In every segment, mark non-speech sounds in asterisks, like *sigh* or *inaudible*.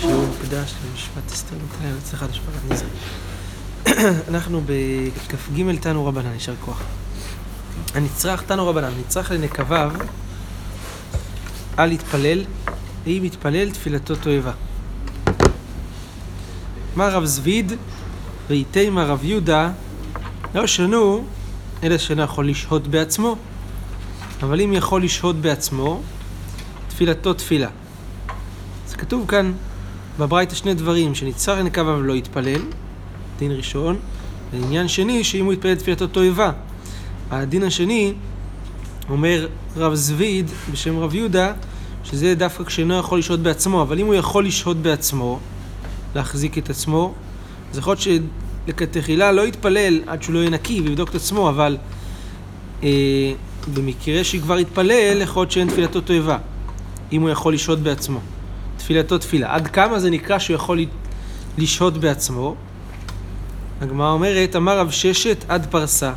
שיעור מוקדש למשפט אסתר נתניה להצלחת השפעת נזר. אנחנו בכ"ג תנו רבנן, יישר כוח. הנצרך תנו רבנן, נצרך לנקביו אל יתפלל, אם יתפלל תפילתו תועבה. אמר רב זביד ויתימה רב יהודה לא שנו אלא שאינו יכול לשהות בעצמו אבל אם יכול לשהות בעצמו תפילתו תפילה. אז כתוב כאן בברייתא שני דברים, שנצטרך לנקביו לא יתפלל, דין ראשון, ועניין שני, שאם הוא יתפלל תפילתו תועבה. הדין השני, אומר רב זביד בשם רב יהודה, שזה דווקא כשאינו יכול לשהות בעצמו, אבל אם הוא יכול לשהות בעצמו, להחזיק את עצמו, אז יכול להיות שלכתחילה לא יתפלל עד שהוא לא יהיה נקי ויבדוק את עצמו, אבל אה, במקרה שכבר יתפלל, יכול להיות שאין תפילתו תועבה, אם הוא יכול לשהות בעצמו. תפילתו תפילה. עד כמה זה נקרא שהוא יכול לשהות בעצמו? הגמרא אומרת, אמר רב ששת עד פרסה.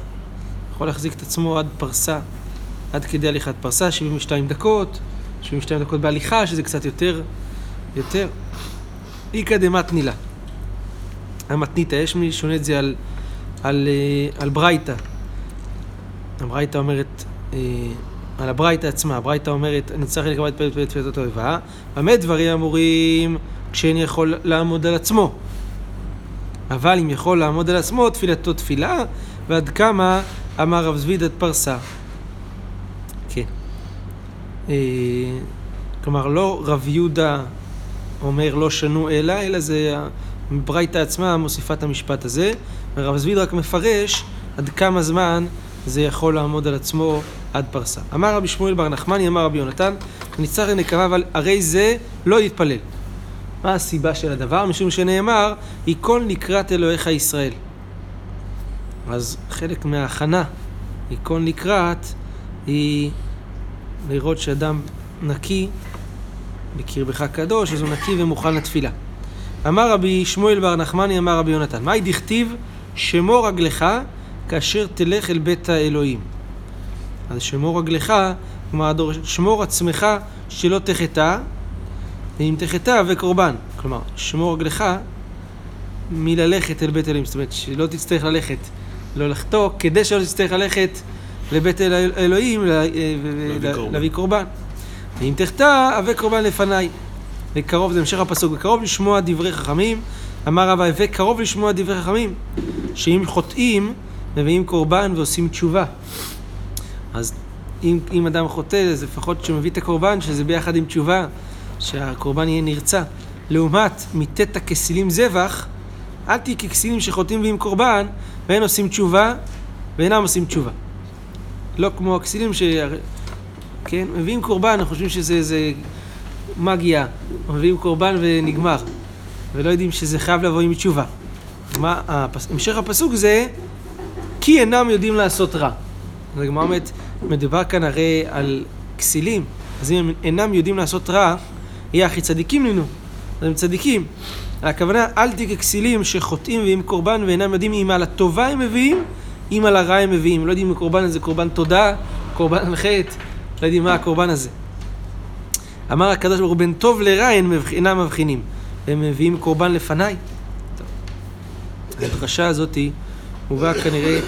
יכול להחזיק את עצמו עד פרסה, עד כדי הליכת פרסה, 72 דקות, 72 דקות בהליכה, שזה קצת יותר, יותר. איכא דמתנילה. המתניתא, יש מי שונה את זה על, על, אה, על ברייתא. הברייתא אומרת, אה, על הברייתא עצמה, הברייתא אומרת, צריך לקבל את תפילתו תועבה, במה דברים אמורים כשאין יכול לעמוד על עצמו. אבל אם יכול לעמוד על עצמו, תפילתו תפילה, ועד כמה אמר רב זביד עד פרסה. כן. אה, כלומר, לא רב יהודה אומר לא שנו אלא, אלא זה ברייתא עצמה מוסיפה את המשפט הזה, ורב זביד רק מפרש עד כמה זמן זה יכול לעמוד על עצמו עד פרסה. אמר רבי שמואל בר נחמני, אמר רבי יונתן, נצטרך לנקבה, אבל הרי זה לא יתפלל. מה הסיבה של הדבר? משום שנאמר, ייכון לקראת אלוהיך ישראל. אז חלק מההכנה, ייכון לקראת, היא לראות שאדם נקי, בקרבך קדוש, אז הוא נקי ומוכן לתפילה. אמר רבי שמואל בר נחמני, אמר רבי יונתן, מהי דכתיב שמור רגלך כאשר תלך אל בית האלוהים. אז שמור רגלך, כלומר שמור עצמך שלא תחטא, ואם תחטא וקורבן. כלומר, שמור רגלך מללכת אל בית אלוהים. זאת אומרת, שלא תצטרך ללכת, לא לחטוא, כדי שלא תצטרך ללכת לבית אלוהים להביא קורבן. ואם תחטא, הווה קורבן לפניי. וקרוב, זה המשך הפסוק, וקרוב לשמוע דברי חכמים, אמר רב הווה קרוב לשמוע דברי חכמים, שאם חוטאים, מביאים קורבן ועושים תשובה. אז אם, אם אדם חוטא, אז לפחות כשהוא מביא את הקורבן, שזה ביחד עם תשובה, שהקורבן יהיה נרצע. לעומת מתתא כסילים זבח, אל תהיי ככסילים שחוטאים ועם קורבן, ואין עושים תשובה, ואינם עושים תשובה. לא כמו הכסילים ש... כן, מביאים קורבן, חושבים שזה איזה מגיה, מביאים קורבן ונגמר, ולא יודעים שזה חייב לבוא עם תשובה. מה. המשך הפסוק זה כי אינם יודעים לעשות רע. אז הגמרא אומרת, מדובר כאן הרי על כסילים, אז אם הם אינם יודעים לעשות רע, יהיה הכי צדיקים לנו. אז הם צדיקים. הכוונה, אל תהיה ככסילים שחוטאים ועם קורבן ואינם יודעים אם על הטובה הם מביאים, אם על הרע הם מביאים. לא יודעים אם הקורבן הזה קורבן תודה, קורבן חטא, לא יודעים מה הקורבן הזה. אמר הקדוש ברוך הוא, בין טוב לרע אינם מבחינים. והם מביאים קורבן לפניי. הדרשה הזאתי מובא כנראה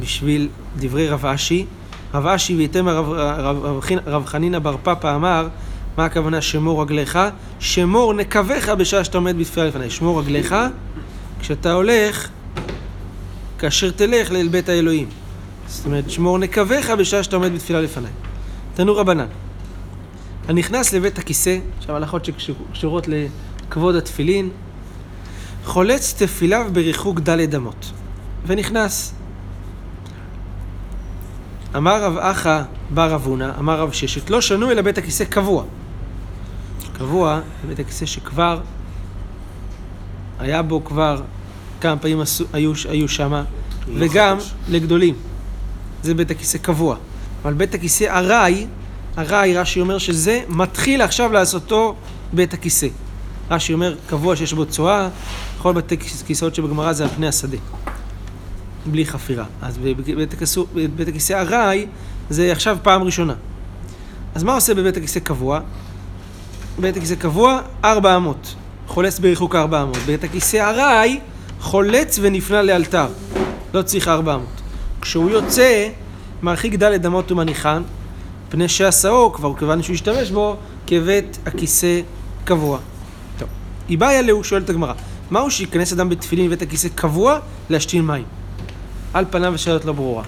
בשביל דברי רב אשי. רב אשי ויתם רב, רב, רב, רב חנינא בר פפא אמר, מה הכוונה שמור רגליך? שמור נקביך בשעה שאתה עומד בתפילה לפניי. שמור רגליך כשאתה הולך, כאשר תלך לאל בית האלוהים. זאת אומרת, שמור נקביך בשעה שאתה עומד בתפילה לפניי. תנו רבנן. הנכנס לבית הכיסא, עכשיו הלכות שקשורות לכבוד התפילין, חולץ תפיליו בריחוק דלת אמות. ונכנס. אמר רב אחא בר אבונה, אמר רב ששת, לא שנו אלא בית הכיסא קבוע. קבוע, בית הכיסא שכבר היה בו כבר כמה פעמים היו, היו שם, וגם חדש. לגדולים. זה בית הכיסא קבוע. אבל בית הכיסא ארעי, ארעי, רש"י אומר שזה מתחיל עכשיו לעשותו בית הכיסא. רש"י אומר קבוע שיש בו צואה, כל בתי כיסאות שבגמרא זה על פני השדה. בלי חפירה. אז בבית הכיסא ארעי זה עכשיו פעם ראשונה. אז מה עושה בבית הכיסא קבוע? בית הכיסא קבוע, 400. חולץ בריחוק 400. בית הכיסא ארעי, חולץ ונפנה לאלתר. לא צריך 400. כשהוא יוצא, מרחיק ד' אמות ומניחן, פני שעשאו, כבר כיוון שהוא השתמש בו, כבית הכיסא קבוע. טוב. איבאי עליהו, שואלת הגמרא, מהו שייכנס אדם בתפילין בבית הכיסא קבוע להשתין מים? על פניו השאלות לא ברורה.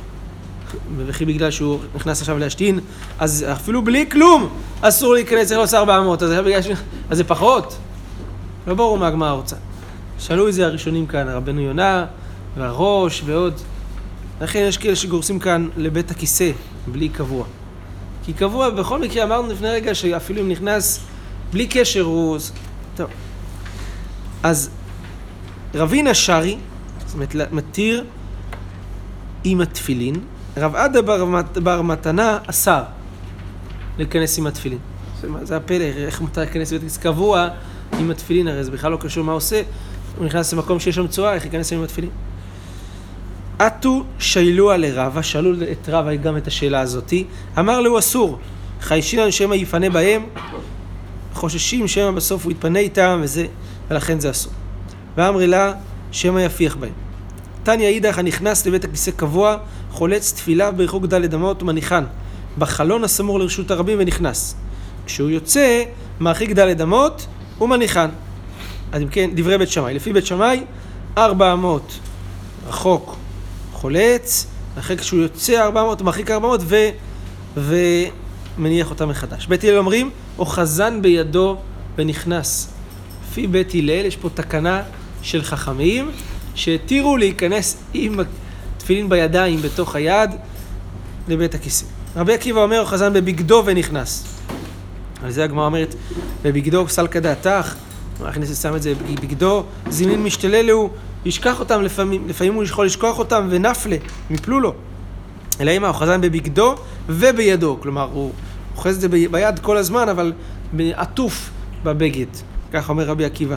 וכי בגלל שהוא נכנס עכשיו להשתין, אז אפילו בלי כלום אסור להיכנס, צריך לעשות 400, אז. אז זה פחות? לא ברור מה הגמרא רוצה. שאלו את זה הראשונים כאן, רבנו יונה, והראש ועוד. לכן יש כאלה שגורסים כאן לבית הכיסא, בלי קבוע. כי קבוע, בכל מקרה אמרנו לפני רגע שאפילו אם נכנס בלי קשר הוא... טוב. אז רבינה שרי, זאת אומרת מתיר עם התפילין, רב עדה בר, בר מתנה אסר להיכנס עם התפילין. זה הפלא, איך מותר להיכנס לבית כנסת קבוע עם התפילין, הרי זה בכלל לא קשור מה עושה. הוא נכנס למקום שיש שם צורה, איך ייכנס עם התפילין? עטו שיילוה לרבה, שאלו את רבה גם את השאלה הזאתי, אמר לו אסור, חיישינן שמא יפנה בהם, חוששים שמא בסוף הוא יתפנה איתם וזה, ולכן זה אסור. ואמרי לה, שמא יפיח בהם. תניא אידך הנכנס לבית הכיסא קבוע, חולץ תפילה בריחוק ד' אמות ומניחן, בחלון הסמור לרשות הרבים ונכנס. כשהוא יוצא, מרחיק ד' אמות ומניחן. אז אם כן, דברי בית שמאי. לפי בית שמאי, ארבע אמות רחוק חולץ, אחרי כשהוא יוצא ארבע אמות, מרחיק ארבע אמות ו... ומניח אותם מחדש. בית הלל אומרים, אוחזן בידו ונכנס. לפי בית הלל יש פה תקנה של חכמים שהתירו להיכנס עם תפילין בידיים בתוך היד לבית הכיסא. רבי עקיבא אומר, אוחזן בבגדו ונכנס. על זה הגמרא אומרת, בבגדו סלקא דעתך, הכנסת שם את זה בבגדו, זינין משתלל הוא, ישכח אותם לפעמים, לפעמים הוא יכול לשכוח אותם ונפלה, הם לו. אלא אם האוחזן בבגדו ובידו, כלומר הוא אוחז את זה ביד כל הזמן, אבל עטוף בבגד, כך אומר רבי עקיבא.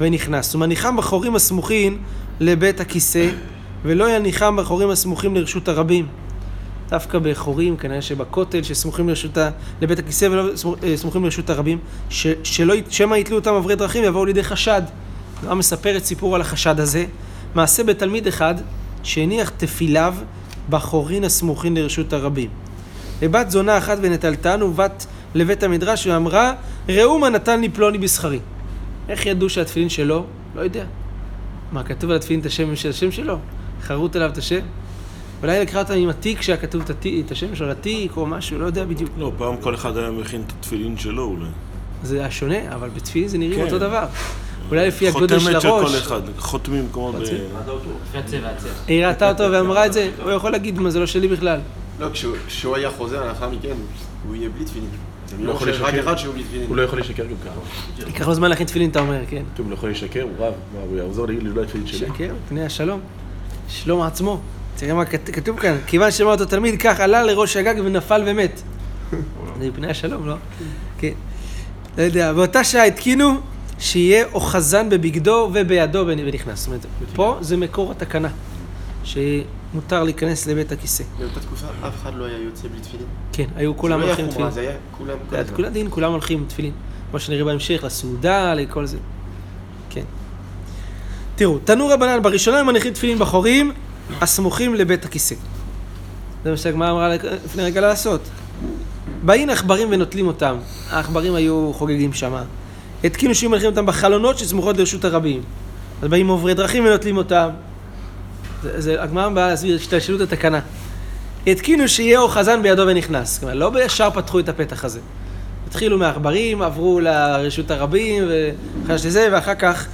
ונכנס. ומניחם בחורים הסמוכים לבית הכיסא, ולא יניחם בחורים הסמוכים לרשות הרבים. דווקא בחורים, כנראה שבכותל, שסמוכים לרשות ה... לבית הכיסא ולא אה, סמוכים לרשות הרבים, ש... שלא, שמא יתלו אותם עברי דרכים, יבואו לידי חשד. הגמרא מספרת סיפור על החשד הזה. מעשה בתלמיד אחד, שהניח תפיליו בחורין הסמוכים לרשות הרבים. לבת זונה אחת ונטלתן ובת לבית המדרש ואמרה, ראו מה נתן לי פלוני בשכרי. איך ידעו שהתפילין שלו? לא יודע. מה, כתוב על התפילין את השם של השם שלו? חרוט עליו את השם? אולי לקרוא אותם עם התיק שהיה כתוב את, התיק, את השם שלו לתיק או משהו, לא יודע בדיוק. לא, פעם כל אחד היה מכין את התפילין שלו אולי. זה היה שונה, אבל בתפילין זה נראים כן. אותו דבר. אולי לפי הגודל של הראש. חותמת של כל אחד, חותמים כמו ב... היא ראתה אותו ואמרה את זה, הוא יכול להגיד מה זה לא שלי בכלל. לא, כשהוא היה חוזר לאחר מכן, הוא יהיה בלי תפילין. לא יכול לשקר. רק אחד שהוא בלי תפילין. הוא לא יכול לשקר גם ככה. ייקח לו זמן להכין תפילין, אתה אומר, כן. טוב, הוא לא יכול לשקר, הוא רב, הוא יעזור לי לא תפילין שלי. שקר, פני השלום. שלום עצמו. תראה מה כתוב כאן, כיוון שאמר אותו תלמיד, כך עלה לראש הגג ונפל ומת. זה מפני השלום, לא? כן. לא יודע, באותה שעה התקינו שיהיה אוחזן בבגדו ובידו ונכנס. זאת אומרת, פה זה מקור התקנה, שמותר להיכנס לבית הכיסא. באותה תקופה אף אחד לא היה יוצא בלי תפילין. כן, היו כולם הולכים עם תפילין. זה היה כולם... זה היה כולם דין, כולם הולכים עם תפילין. כמו שנראה בהמשך, לסעודה, לכל זה. כן. תראו, תנו רבנן, בראשונה הם מניחים תפילין בחורים, הסמוכים לבית הכיסא. זה מה שהגמרא אמרה לפני רגע לעשות. באים עכברים ונוטלים אותם. העכברים היו חוגגים שם. התקינו שהיו מניחים אותם בחלונות שסמוכות לרשות הרבים. אז באים עוברי דרכים ונוטלים אותם. זה, זה, הגמרא באה להסביר את השתלשלות התקנה. התקינו שיהיה אוחזן בידו ונכנס. כלומר, לא בישר פתחו את הפתח הזה. התחילו מעכברים, עברו לרשות הרבים, וחשבתי לזה, ואחר כך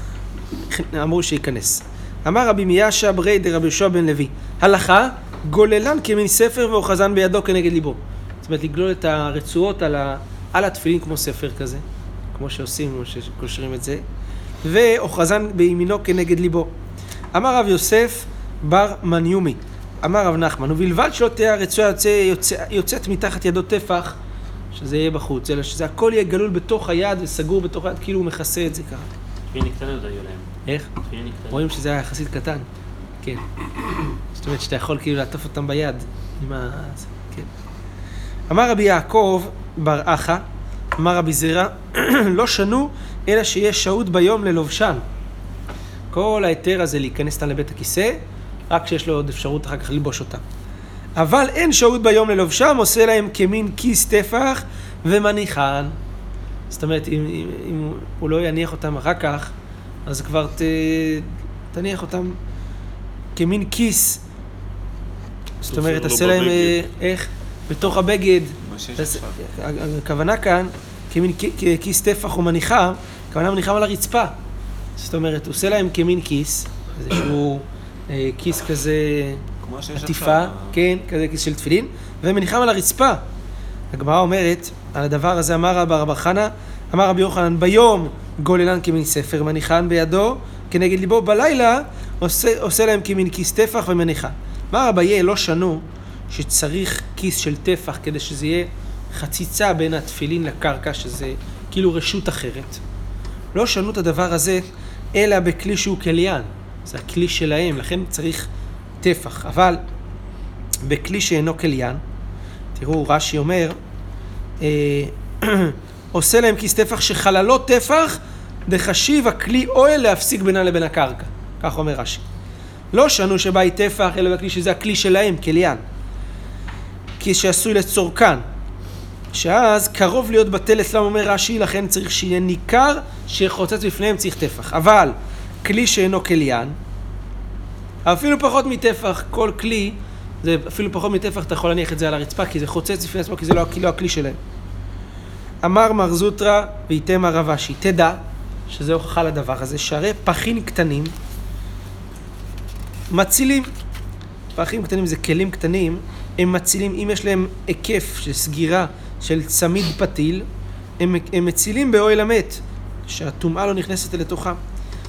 אמרו שייכנס. אמר רבי מיאשה ברי דרבי יהושע בן לוי, הלכה, גוללן כמין ספר ואוחזן בידו כנגד ליבו. זאת אומרת, לגלול את הרצועות על, ה, על התפילין כמו ספר כזה, כמו שעושים, כמו שקושרים את זה, ואוחזן בימינו כנגד ליבו. אמר רב יוסף בר מניומי, אמר רב נחמן, ובלבד שלא תהיה הרצועה יוצא, יוצא, יוצאת מתחת ידו טפח, שזה יהיה בחוץ, אלא שזה הכל יהיה גלול בתוך היד וסגור בתוך היד, כאילו הוא מכסה את זה ככה. תפילין קטנות היו להם. איך? תפילין קטנות. רואים שזה היה יחסית קטן. כן. זאת אומרת שאתה יכול כאילו לעטוף אותם ביד. עם ה... כן. אמר רבי יעקב בר אחא, אמר רבי זירא, *clears throat* לא שנו, אלא שיש שהות ביום ללובשן. כל ההיתר הזה להיכנס כאן לבית הכיסא, רק כשיש לו עוד אפשרות אחר כך ללבוש אותם. אבל אין שהות ביום ללובשם, עושה להם כמין כיס טפח ומניחן. זאת אומרת, אם, אם, אם הוא לא יניח אותם אחר כך, אז כבר ת, תניח אותם כמין כיס. זאת אומרת, לא תעשה להם, בבגד. אה, איך? בתוך הבגד. אז עכשיו. הכוונה כאן, כמין כיס טפח או מניחה, הכוונה מניחם על הרצפה. זאת אומרת, הוא עושה להם כמין כיס, איזשהו אה, כיס כזה עטיפה. כן, כזה כיס של תפילין, ומניחם על הרצפה. הגמרא אומרת, על הדבר הזה אמר רבא רבא חנא, אמר רבי יוחנן, ביום גוללן כמין ספר, מניחן בידו, כנגד ליבו, בלילה עושה, עושה להם כמין כיס טפח ומניחן. אמר אביי, לא שנו שצריך כיס של טפח כדי שזה יהיה חציצה בין התפילין לקרקע, שזה כאילו רשות אחרת. לא שנו את הדבר הזה, אלא בכלי שהוא כליין. זה הכלי שלהם, לכן צריך טפח. אבל בכלי שאינו כליין, תראו, רש"י אומר, אה, *clears throat* עושה להם כיס טפח שחללו טפח, דחשיב הכלי אוהל להפסיק בינם לבין הקרקע. כך אומר רש"י. לא שנו שבית טפח, אלא בכלי שזה הכלי שלהם, כליין. כיס שעשוי לצורכן. שאז קרוב להיות בטל אצלם, אומר רש"י, לכן צריך שיהיה ניכר שחוצץ בפניהם צריך טפח. אבל כלי שאינו כליין, אפילו פחות מטפח, כל כלי, זה אפילו פחות מטפח, אתה יכול להניח את זה על הרצפה, כי זה חוצץ בפני עצמו, כי זה לא, לא הכלי שלהם. אמר מר זוטרא ויתם הרב אשי, תדע, שזה הוכחה לדבר הזה, שהרי פחים קטנים מצילים. פחים קטנים זה כלים קטנים, הם מצילים, אם יש להם היקף של סגירה של צמיד פתיל, הם, הם מצילים באוהל המת, שהטומאה לא נכנסת לתוכם.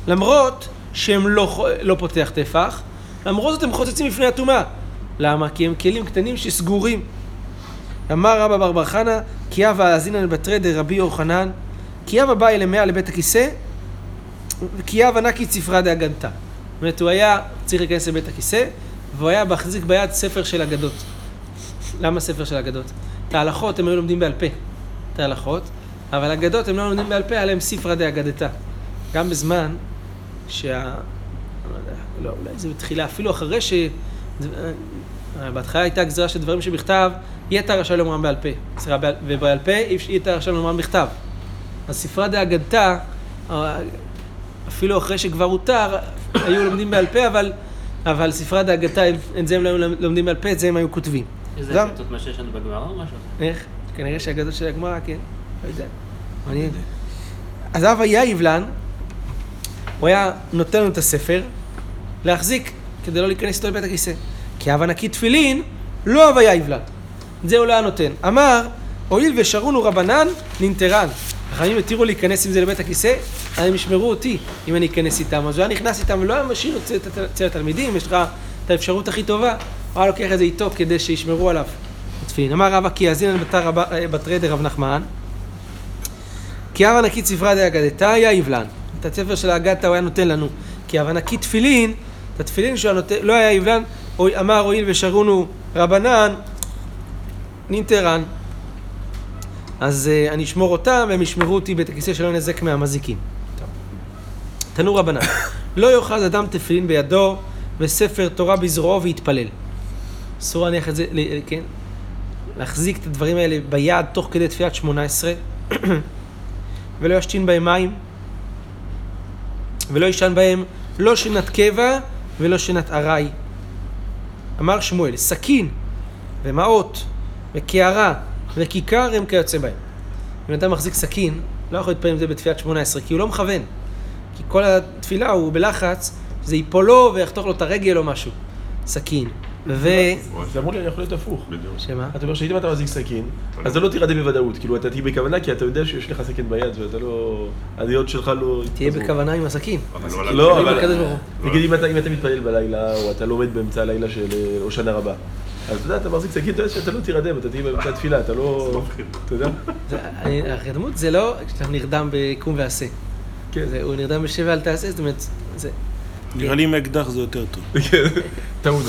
למרות שהם לא, לא פותח טפח, למרות זאת הם חוצצים לפני הטומאה. למה? כי הם כלים קטנים שסגורים. אמר רבא בר בר חנא, כי אבא האזינן בתרי דרבי יוחנן, כי אבא בא אלמיה לבית הכיסא, כי אבא נקי צפרא דאגנתא. זאת אומרת, הוא היה צריך להיכנס לבית הכיסא, והוא היה מחזיק ביד ספר של אגדות. למה ספר של אגדות? את ההלכות הם היו לומדים בעל פה, את ההלכות, אבל אגדות הם לא לומדים בעל פה, היה להם ספרא דאגדתא. גם בזמן שה... לא יודע, לא, אולי זה בתחילה, אפילו אחרי ש... בהתחלה הייתה גזירה של דברים שבכתב, יתר רשאי לומרם בעל פה. סליחה, בעל- ובעל פה אפשר- יתר רשאי לומרם בכתב. אז ספרה דאגדתא, אה, אפילו אחרי שכבר הותר, היו לומדים בעל פה, אבל, אבל ספרה דאגדתא, את זה הם לא היו לומדים בעל פה, את זה הם היו כותבים. איזה גם- הקלטות מה שיש לנו בגמרא או משהו? איך? כנראה שהאגדות של הגמרא, כן. לא יודע. מעניין. אז אב היה יבלן, הוא היה נותן לנו את הספר להחזיק, כדי לא להיכנס איתו לבית הכיסא. כי אב ענקי תפילין, לא אב היה יבלן. את זה הוא לא היה נותן. אמר, הואיל ושרונו רבנן, ננטרן. החכמים התירו להיכנס עם זה לבית הכיסא, הם ישמרו אותי אם אני אכנס איתם. אז הוא היה נכנס איתם ולא היה משאיר אצל- התלמידים, יש לך את האפשרות הכי טובה, הוא היה לוקח את זה איתו כדי שישמרו עליו. תפילין. אמר רבא כי יאזינן בתר רב- אה, בתרי דרב נחמן, כי הווה נקי צפרא דאגדתא יבלן. את הספר של האגדתא הוא היה נותן לנו. כי הווה נקי תפילין, את התפילין שהוא נותן, לא היה יבלן, אמר הואיל ושרונו רבנן, נינטרן. אז uh, אני אשמור אותם והם ישמרו אותי בית הכיסא שלא נזק מהמזיקים. תנו רבנן, *coughs* לא יאחז אדם תפילין בידו וספר תורה בזרועו ויתפלל. אסור להניח את זה, ל- כן? להחזיק את הדברים האלה ביד תוך כדי תפילת שמונה עשרה *coughs* ולא ישתין בהם מים ולא יישן בהם לא שנת קבע ולא שנת ארעי. אמר שמואל, סכין ומעות וקערה וכיכר הם כיוצא בהם. אם אדם מחזיק סכין, לא יכול להתפלל עם זה בתפילת שמונה עשרה, כי הוא לא מכוון. כי כל התפילה הוא בלחץ, זה ייפול לו ויחתוך לו את הרגל או משהו. סכין. ו... זה אמור לי יכול להיות הפוך. שמה? אתה אומר שאם אתה מחזיק סכין, אז אתה לא תירדם בוודאות. כאילו, אתה תהיה בכוונה, כי אתה יודע שיש לך סכין ביד, ואתה לא... הדעות שלך לא... תהיה. בכוונה עם הסכין. לא, אבל... נגיד אם אתה, אם אתה מתפלל בלילה, או אתה לומד באמצע הלילה של אה, הושענא רבה, אז אתה יודע, אתה מחזיק סכין, אתה יודע שאתה לא תירדם, אתה תהיה באמצע התפילה, אתה לא... אתה יודע? זה- אני- הרדמות זה לא כשאתה נרדם בקום ועשה. כן. זה- הוא נרדם בשב ואל תעשה, זאת אומרת, זה... נראה לי עם אקדח זה יותר טוב. טעון.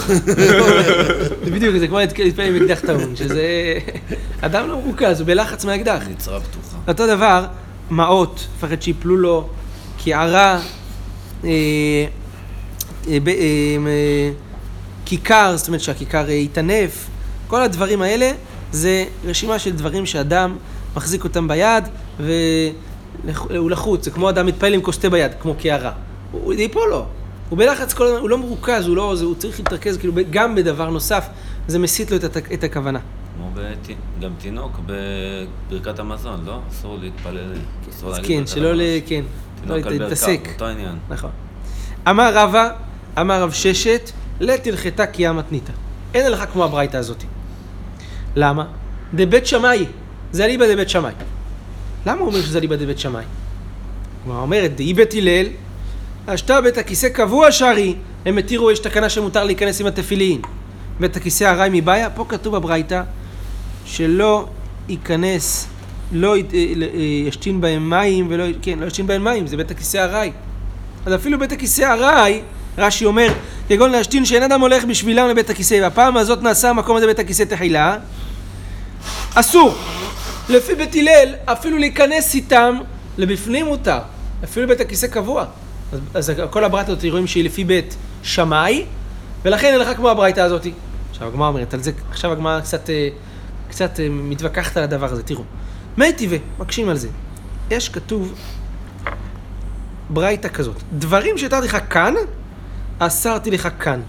זה בדיוק, זה כמו להתפלל עם אקדח טעון, שזה... אדם לא מרוכז, הוא בלחץ מהאקדח. נצרה פתוחה. אותו דבר, מעות, מפחד שיפלו לו, קערה, אה, אה, אה, כיכר, זאת אומרת שהכיכר יטנף, כל הדברים האלה זה רשימה של דברים שאדם מחזיק אותם ביד והוא לחוץ, זה כמו אדם מתפעל עם כוס תה ביד, כמו קערה. הוא הוא ייפול לו, הוא בלחץ כל הזמן, הוא לא מרוכז, הוא, לא, זה, הוא צריך להתרכז כאילו גם בדבר נוסף, זה מסיט לו את, את הכוונה. כמו בת... גם תינוק בברכת המזון, לא? אסור להתפלל, אסור להגיד כן, שלא ל... כן, לא תינוק על להתעסק. ברכת, אותו עניין. נכון. אמר רבא, אמר רב ששת, לתלכתה כי מתניתא. אין לך כמו הברייתא הזאת. למה? דבית שמאי, זה אליבא דבית שמאי. למה הוא אומר שזה אליבא דבית שמאי? כלומר, אומרת, דאי בית הלל, השתה בית הכיסא קבוע שרי, הם התירו, יש תקנה שמותר להיכנס עם התפילין. בית הכיסא ארעי מבעיה, פה כתוב בברייתא, שלא ייכנס, לא אה, אה, ישתין בהם מים ולא, כן, לא ישתין בהם מים, זה בית הכיסא ארעי. אז אפילו בית הכיסא ארעי, רש"י אומר, כגון להשתין שאין אדם הולך בשבילם לבית הכיסא, והפעם הזאת נעשה המקום הזה בית הכיסא תחילה, אסור. לפי בית הלל, אפילו להיכנס איתם לבפנים מותר. אפילו בית הכיסא קבוע. אז, אז כל הברייתא הזאת רואים שהיא לפי בית שמאי, ולכן אין לך כמו הברייתא הזאת. עכשיו הגמרא אומרת על זה, עכשיו הגמרא קצת, אה, קצת אה, מתווכחת על הדבר הזה, תראו. מי טבעי, מקשים על זה. יש כתוב ברייתא כזאת, דברים שהתרתי לך כאן, אסרתי לך כאן.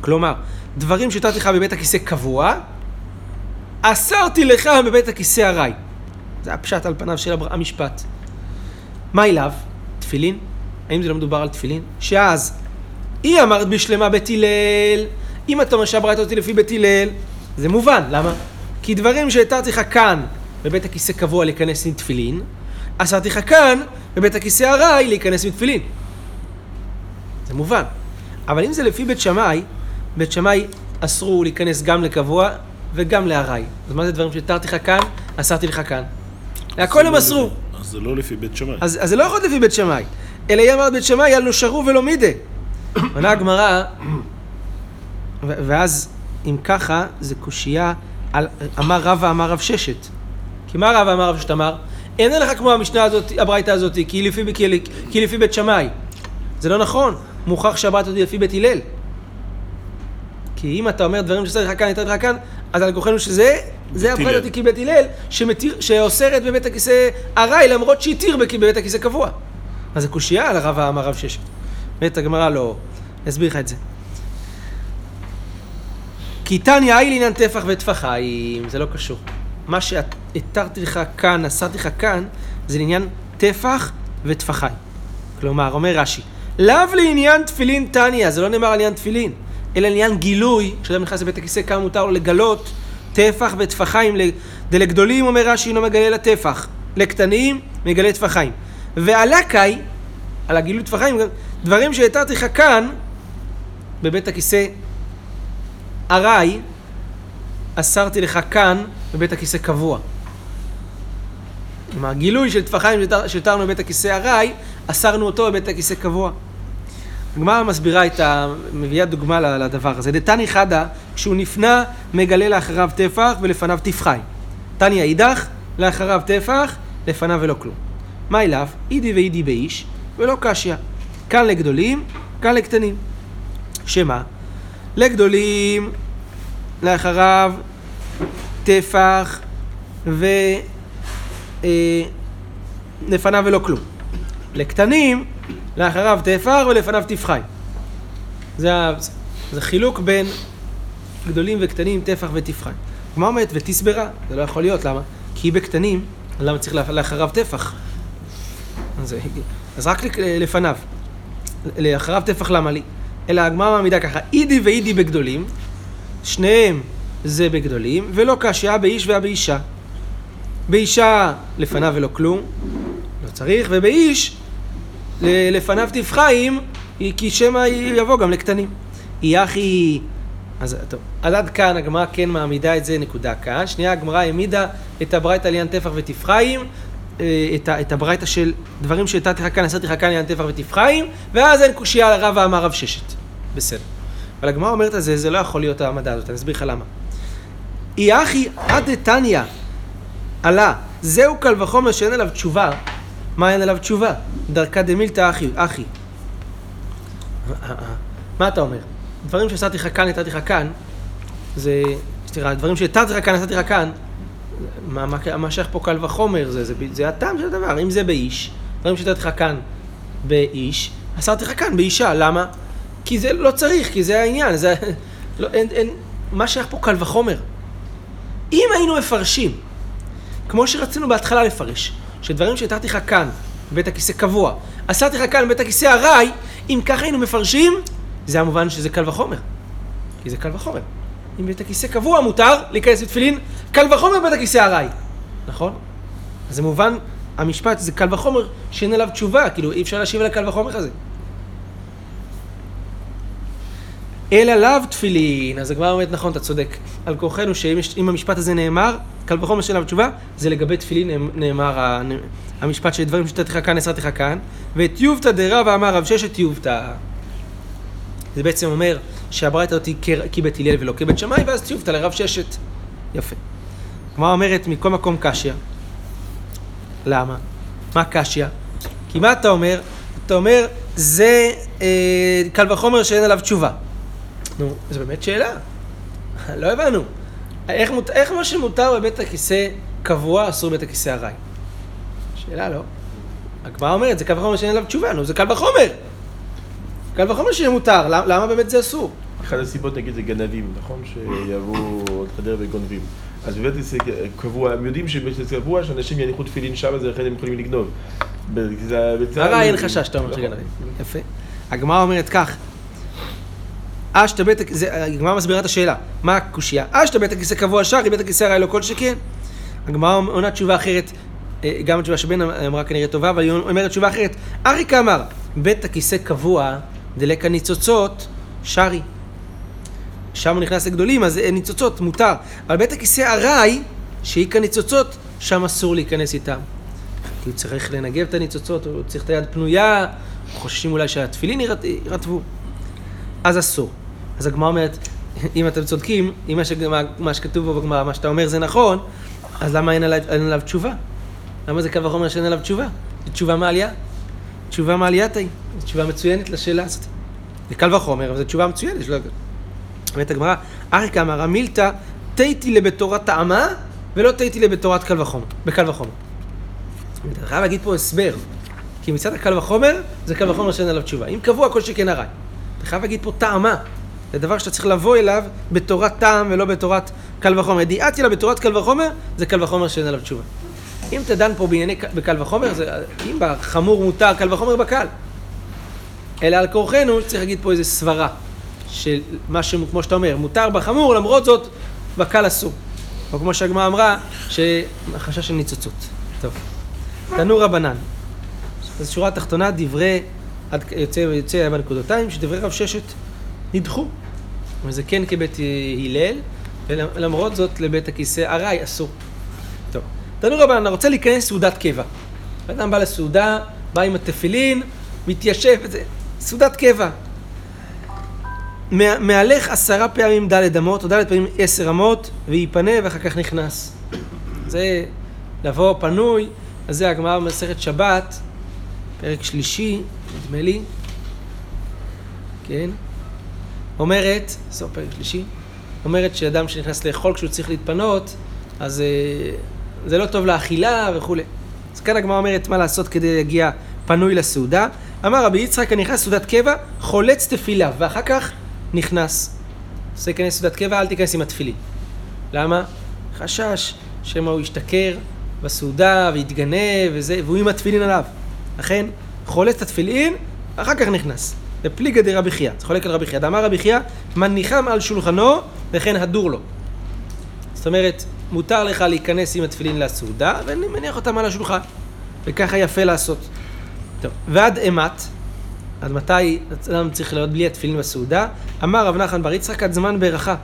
כלומר, דברים שהתרתי לך בבית הכיסא קבוע, אסרתי לך בבית הכיסא ארעי. זה הפשט על פניו של המשפט. מה אליו? תפילין? האם זה לא מדובר על תפילין? שאז, היא אמרת בשלמה בית הלל, אם אתה שהברייתא אותי לפי בית הלל, זה מובן, למה? כי דברים שהתרתי לך כאן, בבית הכיסא קבוע להיכנס עם תפילין, אסרתי לך כאן, בבית הכיסא ארעי, להיכנס עם תפילין. זה מובן. אבל אם זה לפי בית שמאי, בית שמאי אסרו להיכנס גם לקבוע וגם לארעי. אז מה זה דברים שהתרתי לך כאן, אסרתי לך כאן. להכל הם אסרו. אז זה לא לפי בית שמאי. אז, אז זה לא יכול להיות לפי בית שמאי. אלא היא אמרת בית שמאי, על לא שרו ולא מידה. *coughs* עונה הגמרא, ואז אם ככה, זה קושייה על אמר רבא אמר רב ששת. כי מה רבא אמר רב ששת אמר? אין לך כמו המשנה הזאת, הברייתא הזאת, כי היא לפי, כי, לפי בית שמאי. זה לא נכון, מוכרח שהברייתא הזאת היא לפי בית הלל. כי אם אתה אומר דברים שצריך לך כאן, נתתי לך כאן, אז על כוחנו שזה, זה הברייתא. אותי כבית הלל, שמתיר, שאוסרת בבית הכיסא ארעי, למרות שהתיר בבית הכיסא קבוע. אז זה קושייה על הרב אמר רב ששת. באמת הגמרא לא... אסביר לך את זה. כי תניא אי לעניין טפח וטפחיים, זה לא קשור. מה שהתרתי לך כאן, אסרתי לך כאן, זה לעניין טפח וטפחיים. כלומר, אומר רש"י, לאו לעניין תפילין תניא, זה לא נאמר על עניין תפילין, אלא לעניין גילוי, כשאדם נכנס לבית הכיסא, כמה מותר לו לגלות טפח וטפחיים. דלגדולים, אומר רש"י, אינו מגלה לטפח, לקטנים, מגלה טפחיים. ועלה קאי, על הגילוי טפחיים, דברים שהתרתי לך כאן, בבית הכיסא ארעי, אסרתי לך כאן בבית הכיסא קבוע. כלומר, גילוי של טפחיים שהתר- שהתרנו בבית הכיסא ארעי, אסרנו אותו בבית הכיסא קבוע. הגמרא מסבירה את ה... מביאה דוגמה לדבר הזה. דתני חדה, כשהוא נפנה, מגלה לאחריו טפח ולפניו טפחיים. תניא אידך, לאחריו טפח, לפניו ולא כלום. מה אליו? אידי ואידי באיש, ולא קשיא. כאן לגדולים, כאן לקטנים. שמה? לגדולים, לאחריו טפח ו... אה, ולא כלום. לקטנים, לאחריו טפח ולפניו טפחיים. זה, זה חילוק בין גדולים וקטנים, טפח וטפחיים. הגמרא אומרת, ותסברה, זה לא יכול להיות, למה? כי בקטנים, למה צריך לאח- לאחריו טפח? אז, אז רק לפניו. לאחריו טפח למה? אלא הגמרא מעמידה ככה, אידי ואידי בגדולים, שניהם זה בגדולים, ולא קשיא באיש ובאישה. באישה לפניו ולא כלום, לא צריך, ובאיש לפניו תפחיים, היא- כי שמא יבוא גם לקטנים. היא אחי... אז טוב, אז עד כאן הגמרא כן מעמידה את זה נקודה כאן. שנייה, הגמרא העמידה את הברייתא לעניין טפח ותפחיים, את, ה- את הברייתא של דברים כאן, נשאתי לך כאן, יען טפח ותפחיים, ואז אין קושייה על הרב ואמר רב ששת. בסדר. אבל הגמרא אומרת על זה, זה לא יכול להיות העמדה הזאת, אני אסביר לך למה. אי אחי עד דתניא עלה, זהו קל וחומר שאין עליו תשובה. מה אין עליו תשובה? דרכא דמילתא אחי, אחי. מה אתה אומר? דברים לך כאן, נתתי כאן, זה, סליחה, דברים שהתרתי כאן, נתתי כאן, מה, מה, מה שייך פה קל וחומר? זה, זה, זה הטעם של הדבר. אם זה באיש, דברים שנתתי לך כאן באיש, אסרתי לך כאן באישה. למה? כי זה לא צריך, כי זה העניין. זה, *laughs* לא, אין, אין, מה שייך פה קל וחומר? אם היינו מפרשים, כמו שרצינו בהתחלה לפרש, שדברים שהתרתי לך כאן, בבית הכיסא קבוע, אסרתי לך כאן בבית הכיסא ארעי, אם ככה היינו מפרשים, זה המובן שזה קל וחומר. כי זה קל וחומר. אם בית הכיסא קבוע מותר להיכנס לתפילין, קל וחומר בית הכיסא ארעי. נכון? אז זה מובן, המשפט זה קל וחומר שאין עליו תשובה, כאילו אי אפשר להשיב על הקל וחומר הזה. אלא לאו תפילין, אז הגמרא אומרת נכון, אתה צודק. על כורחנו שאם המשפט הזה נאמר, קל וחומר שאין עליו תשובה, זה לגבי תפילין נאמ- נאמר המשפט של דברים כאן, הסרתי לך כאן, ואת יובתא דרב אמר רב ששת יובתא. זה בעצם אומר שהברייתא כ- כבית הלל ולא כבית שמאי, ואז טיובתא לרב ששת. יפה. הגמרא אומרת מכל מקום קשיא. למה? מה קשיא? כי מה אתה אומר? אתה אומר, זה אה, וחומר שאין עליו תשובה. נו, זו באמת שאלה. *laughs* לא הבנו. איך, מות- איך מה שמותר בבית הכיסא קבוע אסור בבית הכיסא ארעי? שאלה לא. הגמרא אומרת, זה קל וחומר שאין עליו תשובה, נו, זה קל וחומר. קל וחומר שיהיה מותר, למה, למה באמת זה אסור? אחת הסיבות נגיד זה גנבים, נכון? שיבואו עוד חדר וגונבים. אז בבית כיסא קבוע, הם יודעים שבבית כיסא קבוע שאנשים יניחו תפילין שם, אז לכן הם יכולים לגנוב. בזה- בצה"ל- הרי אין חשש, אתה אומר נכון. שגנבים. יפה. הגמרא אומרת כך, אשתא בית הכיסא, הגמרא מסבירה את השאלה, מה הקושייה? אשתא בית הכיסא קבוע שרי, בית הכיסא הרי לא כל שכן. הגמרא עונה תשובה אחרת, אה, גם התשובה שבן אמרה כנראה טובה, אבל היא אומרת תשובה אחרת. אריק אמר, בית הכיסא קבוע, דלק הניצוצות, שרי. שם הוא נכנס לגדולים, אז אין ניצוצות, מותר. אבל בית הכיסא ארעי, שהיא כניצוצות, שם אסור להיכנס איתם. כי הוא צריך לנגב את הניצוצות, הוא צריך את היד פנויה, חוששים אולי שהתפילין יירט- יירטבו. אז אסור. אז הגמרא אומרת, אם אתם צודקים, אם מה, שג- מה, שכתוב פה בגמרא, מה שאתה אומר זה נכון, אז למה אין עליו, אין עליו תשובה? למה זה קו החומר שאין עליו תשובה? זו תשובה מעלייה. תשובה מעלייתה היא. זו תשובה מצוינת לשאלה הזאת. זה קל וחומר, אבל זו תשובה מצוינת. אומרת הגמרא, אריק אמר, המילתא תיתי לבתורת טעמה, ולא תיתי לבתורת קל וחומר, בקל וחומר. אתה חייב להגיד פה הסבר. כי מצד הקל וחומר, זה קל וחומר שאין עליו תשובה. אם קבוע, כל שכן ארעי. אתה חייב להגיד פה טעמה. זה דבר שאתה צריך לבוא אליו בתורת טעם ולא בתורת קל וחומר. ידיעתי לה בתורת קל וחומר, זה קל וחומר שאין עליו תשובה. אם אתה דן פה בענייני בקל וחומר, זה, אם בחמור מותר, קל וחומר בקל. אלא על כורחנו, צריך להגיד פה איזה סברה. של מה ש... כמו שאתה אומר, מותר בחמור, למרות זאת, בקל אסור. או כמו שהגמרא אמרה, שחשש של ניצוצות. טוב. תנו רבנן. אז שורה תחתונה, דברי, יוצא, יוצא בנקודותיים, שדברי רב ששת נדחו. וזה כן כבית הלל, ולמרות זאת לבית הכיסא ארעי אסור. טוב. תנו רבנן, רוצה להיכנס סעודת קבע. אדם בא לסעודה, בא עם התפילין, מתיישב, וזה, סעודת קבע. מה- מהלך עשרה פעמים ד' אמות, או ד' פעמים עשר אמות, וייפנה ואחר כך נכנס. זה לבוא פנוי, אז זה הגמרא במסכת שבת, פרק שלישי, נדמה לי, כן, אומרת, סוף פרק שלישי, אומרת שאדם שנכנס לאכול כשהוא צריך להתפנות, אז אה, זה לא טוב לאכילה וכולי. אז כאן הגמרא אומרת מה לעשות כדי להגיע פנוי לסעודה. אמר רבי יצחק, אני נכנס לסעודת קבע, חולץ תפילה, ואחר כך נכנס. רוצה להיכנס לסעודת קבע, אל תיכנס עם התפילין. למה? חשש שמא הוא ישתכר בסעודה ויתגנב וזה, והוא עם התפילין עליו. לכן, חולץ את התפילין, אחר כך נכנס. זה פליגא דרבי חייא, זה חולק על רבי חייא. דאמר רבי חייא, מניחם על שולחנו וכן הדור לו. זאת אומרת, מותר לך להיכנס עם התפילין לסעודה, ואני מניח אותם על השולחן. וככה יפה לעשות. טוב, ועד אימת, עד מתי אדם צריך להיות בלי התפילין בסעודה? אמר רב נחמן בר יצחק עד זמן ברכה.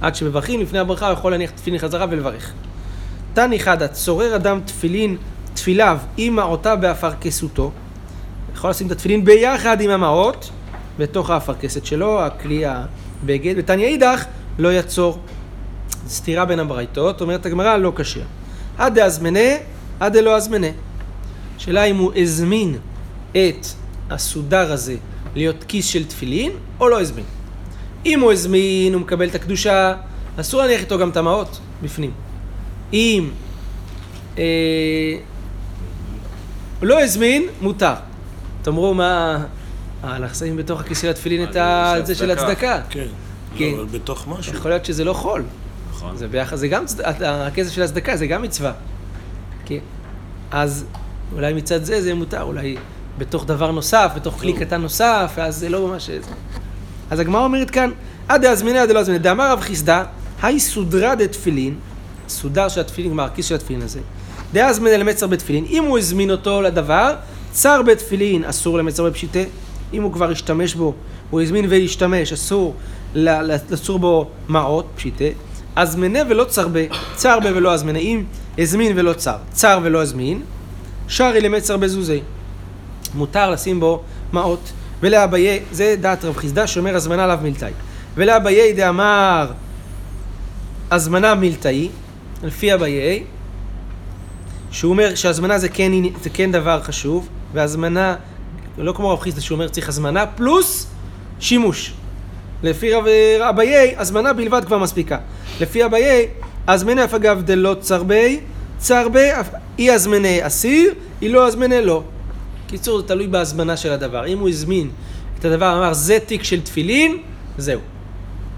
עד שמברכים לפני הברכה הוא יכול להניח תפילין חזרה ולברך. תני חדא, צורר אדם תפילין תפיליו עם מעותיו באפרכסותו, יכול לשים את התפילין ביחד עם המעות, בתוך האפרכסת שלו, הכלי הבגד, ותניא אידך לא יצור. סתירה בין הברייתות, אומרת הגמרא, לא קשיר. עד דאזמנה, עד דלא אזמנה. שאלה אם הוא הזמין את הסודר הזה להיות כיס של תפילין, או לא הזמין. אם הוא הזמין, הוא מקבל את הקדושה, אסור להניח איתו גם את המעות בפנים. אם אה, הוא לא הזמין, מותר. תאמרו מה... אה, אנחנו שמים בתוך הכיס של התפילין את ה- את זה של הצדקה. כן. כן. לא, אבל בתוך משהו. יכול להיות שזה לא חול. נכון. זה ביחד, זה גם, צד- הכסף של הצדקה זה גם מצווה. כן. אז אולי מצד זה זה מותר, אולי בתוך דבר נוסף, בתוך כלי קטן נוסף, אז זה לא ממש... אז הגמרא אומרת כאן, עד דאזמינא דלא אזמינא, דאמר רב חיסדא, היי סודרא דתפילין, סודר של התפילין, כלומר הכיס של התפילין הזה, דאזמינא למצר בתפילין, אם הוא הזמין אותו לדבר, צר בתפילין אסור למצר בפשיטה, אם הוא כבר השתמש בו, הוא הזמין והשתמש, אסור לצור בו מעות, פשיטה, הזמנה ולא צר בה, צר בה ולא הזמנה, אם הזמין ולא צר, צר ולא הזמין, שרי למצר בזוזי. מותר לשים בו מעות. ולאביי, זה דעת רב חיסדא שאומר הזמנה לאו מילתאי. ולאביי דאמר הזמנה מילתאי, לפי אביי, שהוא אומר שהזמנה זה כן, זה כן דבר חשוב, והזמנה, לא כמו רב חיסדא אומר צריך הזמנה פלוס שימוש. לפי רב אביי, הזמנה בלבד כבר מספיקה. לפי אביי, הזמנה אף אגב דלא צרבי, צרבי, אי הזמנה אסיר, אי לא הזמנה לא. קיצור, זה תלוי בהזמנה של הדבר. אם הוא הזמין את הדבר, אמר זה תיק של תפילין, זהו.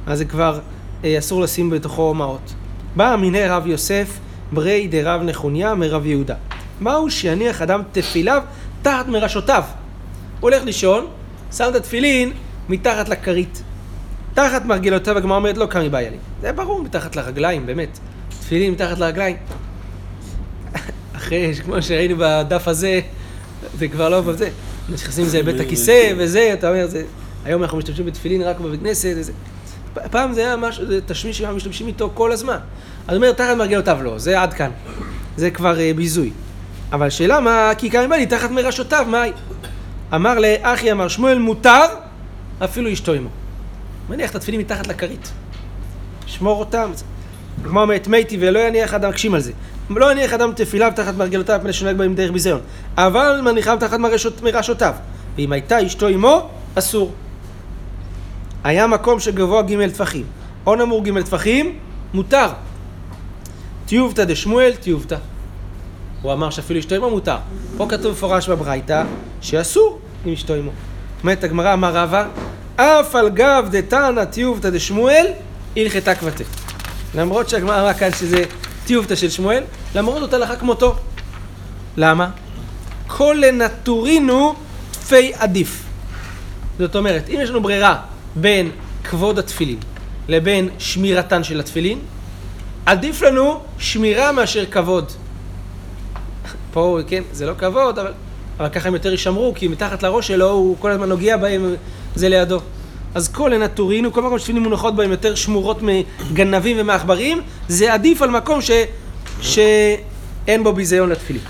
אז זה כבר אה, אסור לשים בתוכו מעות. בא מיני רב יוסף, ברי דרב נחוניה מרב יהודה. מהו שיניח אדם תפיליו תחת מרשותיו? הולך לישון, שם את התפילין מתחת לכרית. תחת מרגלותיו הגמרא אומרת לא קמי בעיה לי. זה ברור, מתחת לרגליים, באמת. תפילין מתחת לרגליים. *laughs* אחרי, כמו שראינו בדף הזה, זה כבר לא בזה. נכנסים לזה בית הכיסא וזה, אתה אומר, זה... היום אנחנו משתמשים בתפילין רק בבית כנסת וזה. פעם זה היה משהו, זה תשמיש שהיו משתמשים איתו כל הזמן. אז אומר, תחת מרגלותיו לא, זה עד כאן. זה כבר אה, ביזוי. אבל שאלה מה, כי קיים בני תחת מרשותיו, מהי? אמר לאחי אמר שמואל מותר, אפילו אשתו עמו. מניח את התפילין מתחת לכרית. שמור אותם. כמו אומרת מתי ולא יניח אדם, מקשים על זה. לא יניח אדם תפיליו תחת מרגלותיו מפני שנוהג בהם דרך ביזיון. אבל מניחם תחת מרשות, מרשותיו. ואם הייתה אשתו עמו, אסור. היה מקום שגבוה ג' טפחים. או נמור ג' טפחים, מותר. טיובתא דשמואל, טיובתא. הוא אמר שאפילו אשתו עמו מותר. פה כתוב מפורש בברייתא שאסור עם אשתו עמו. אומרת הגמרא, אמר רבא, אף על גב דתנא טיובתא דשמואל, הלכתה כבתה. למרות שהגמרא אמרה כאן שזה טיובתא של שמואל, למרות זאת הלכה כמותו. למה? כל לנטורינו תפי עדיף. זאת אומרת, אם יש לנו ברירה בין כבוד התפילין לבין שמירתן של התפילין, עדיף לנו שמירה מאשר כבוד. פה, כן, זה לא כבוד, אבל, אבל ככה הם יותר יישמרו, כי מתחת לראש שלו הוא כל הזמן נוגע בהם, זה לידו. אז כל לנטורינו, כל מקום שתפילין מונחות בהם יותר שמורות מגנבים ומעכברים, זה עדיף על מקום ש, שאין בו ביזיון לתפילין.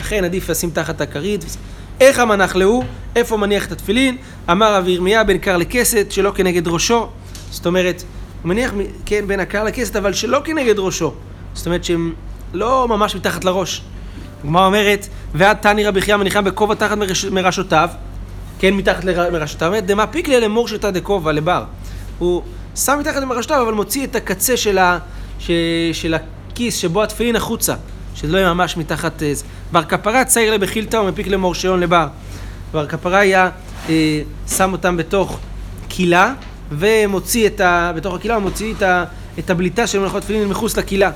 לכן עדיף לשים תחת הכרית. איך המנח להו? איפה מניח את התפילין? אמר רב ירמיה בין קר לכסת, שלא כנגד ראשו. זאת אומרת, הוא מניח, כן, בין הקר לכסת, אבל שלא כנגד ראשו. זאת אומרת שהם לא ממש מתחת לראש. הגמרא אומרת, ועד תני רבי חייא מניחם בכובע תחת מרש, מרשותיו, כן, מתחת אומרת, דמה פיקלי למור שתא דכובע, לבר. הוא שם מתחת למרשותיו, אבל מוציא את הקצה של, ה, ש, של הכיס שבו התפילין החוצה, שזה לא יהיה ממש מתחת... אה. בר כפרה צייר לבחילתא ומפיק למור שעון לבר. בר כפרה היה אה, שם אותם בתוך קילה, ומוציא את ה... בתוך הקילה הוא מוציא את, ה, את הבליטה של מלאכות תפילין מחוץ לקילה.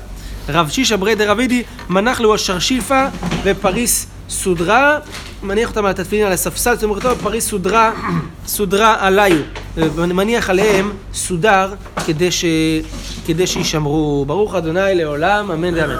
רב שישא ברי דרבידי מנח לו השרשיפה ופריס סודרה, מניח אותם על התפילין על הספסל, זאת אומרת, פריס סודרה, סודרה עליו, מניח עליהם סודר כדי, ש... כדי שישמרו. ברוך אדוני לעולם, אמן ואמן.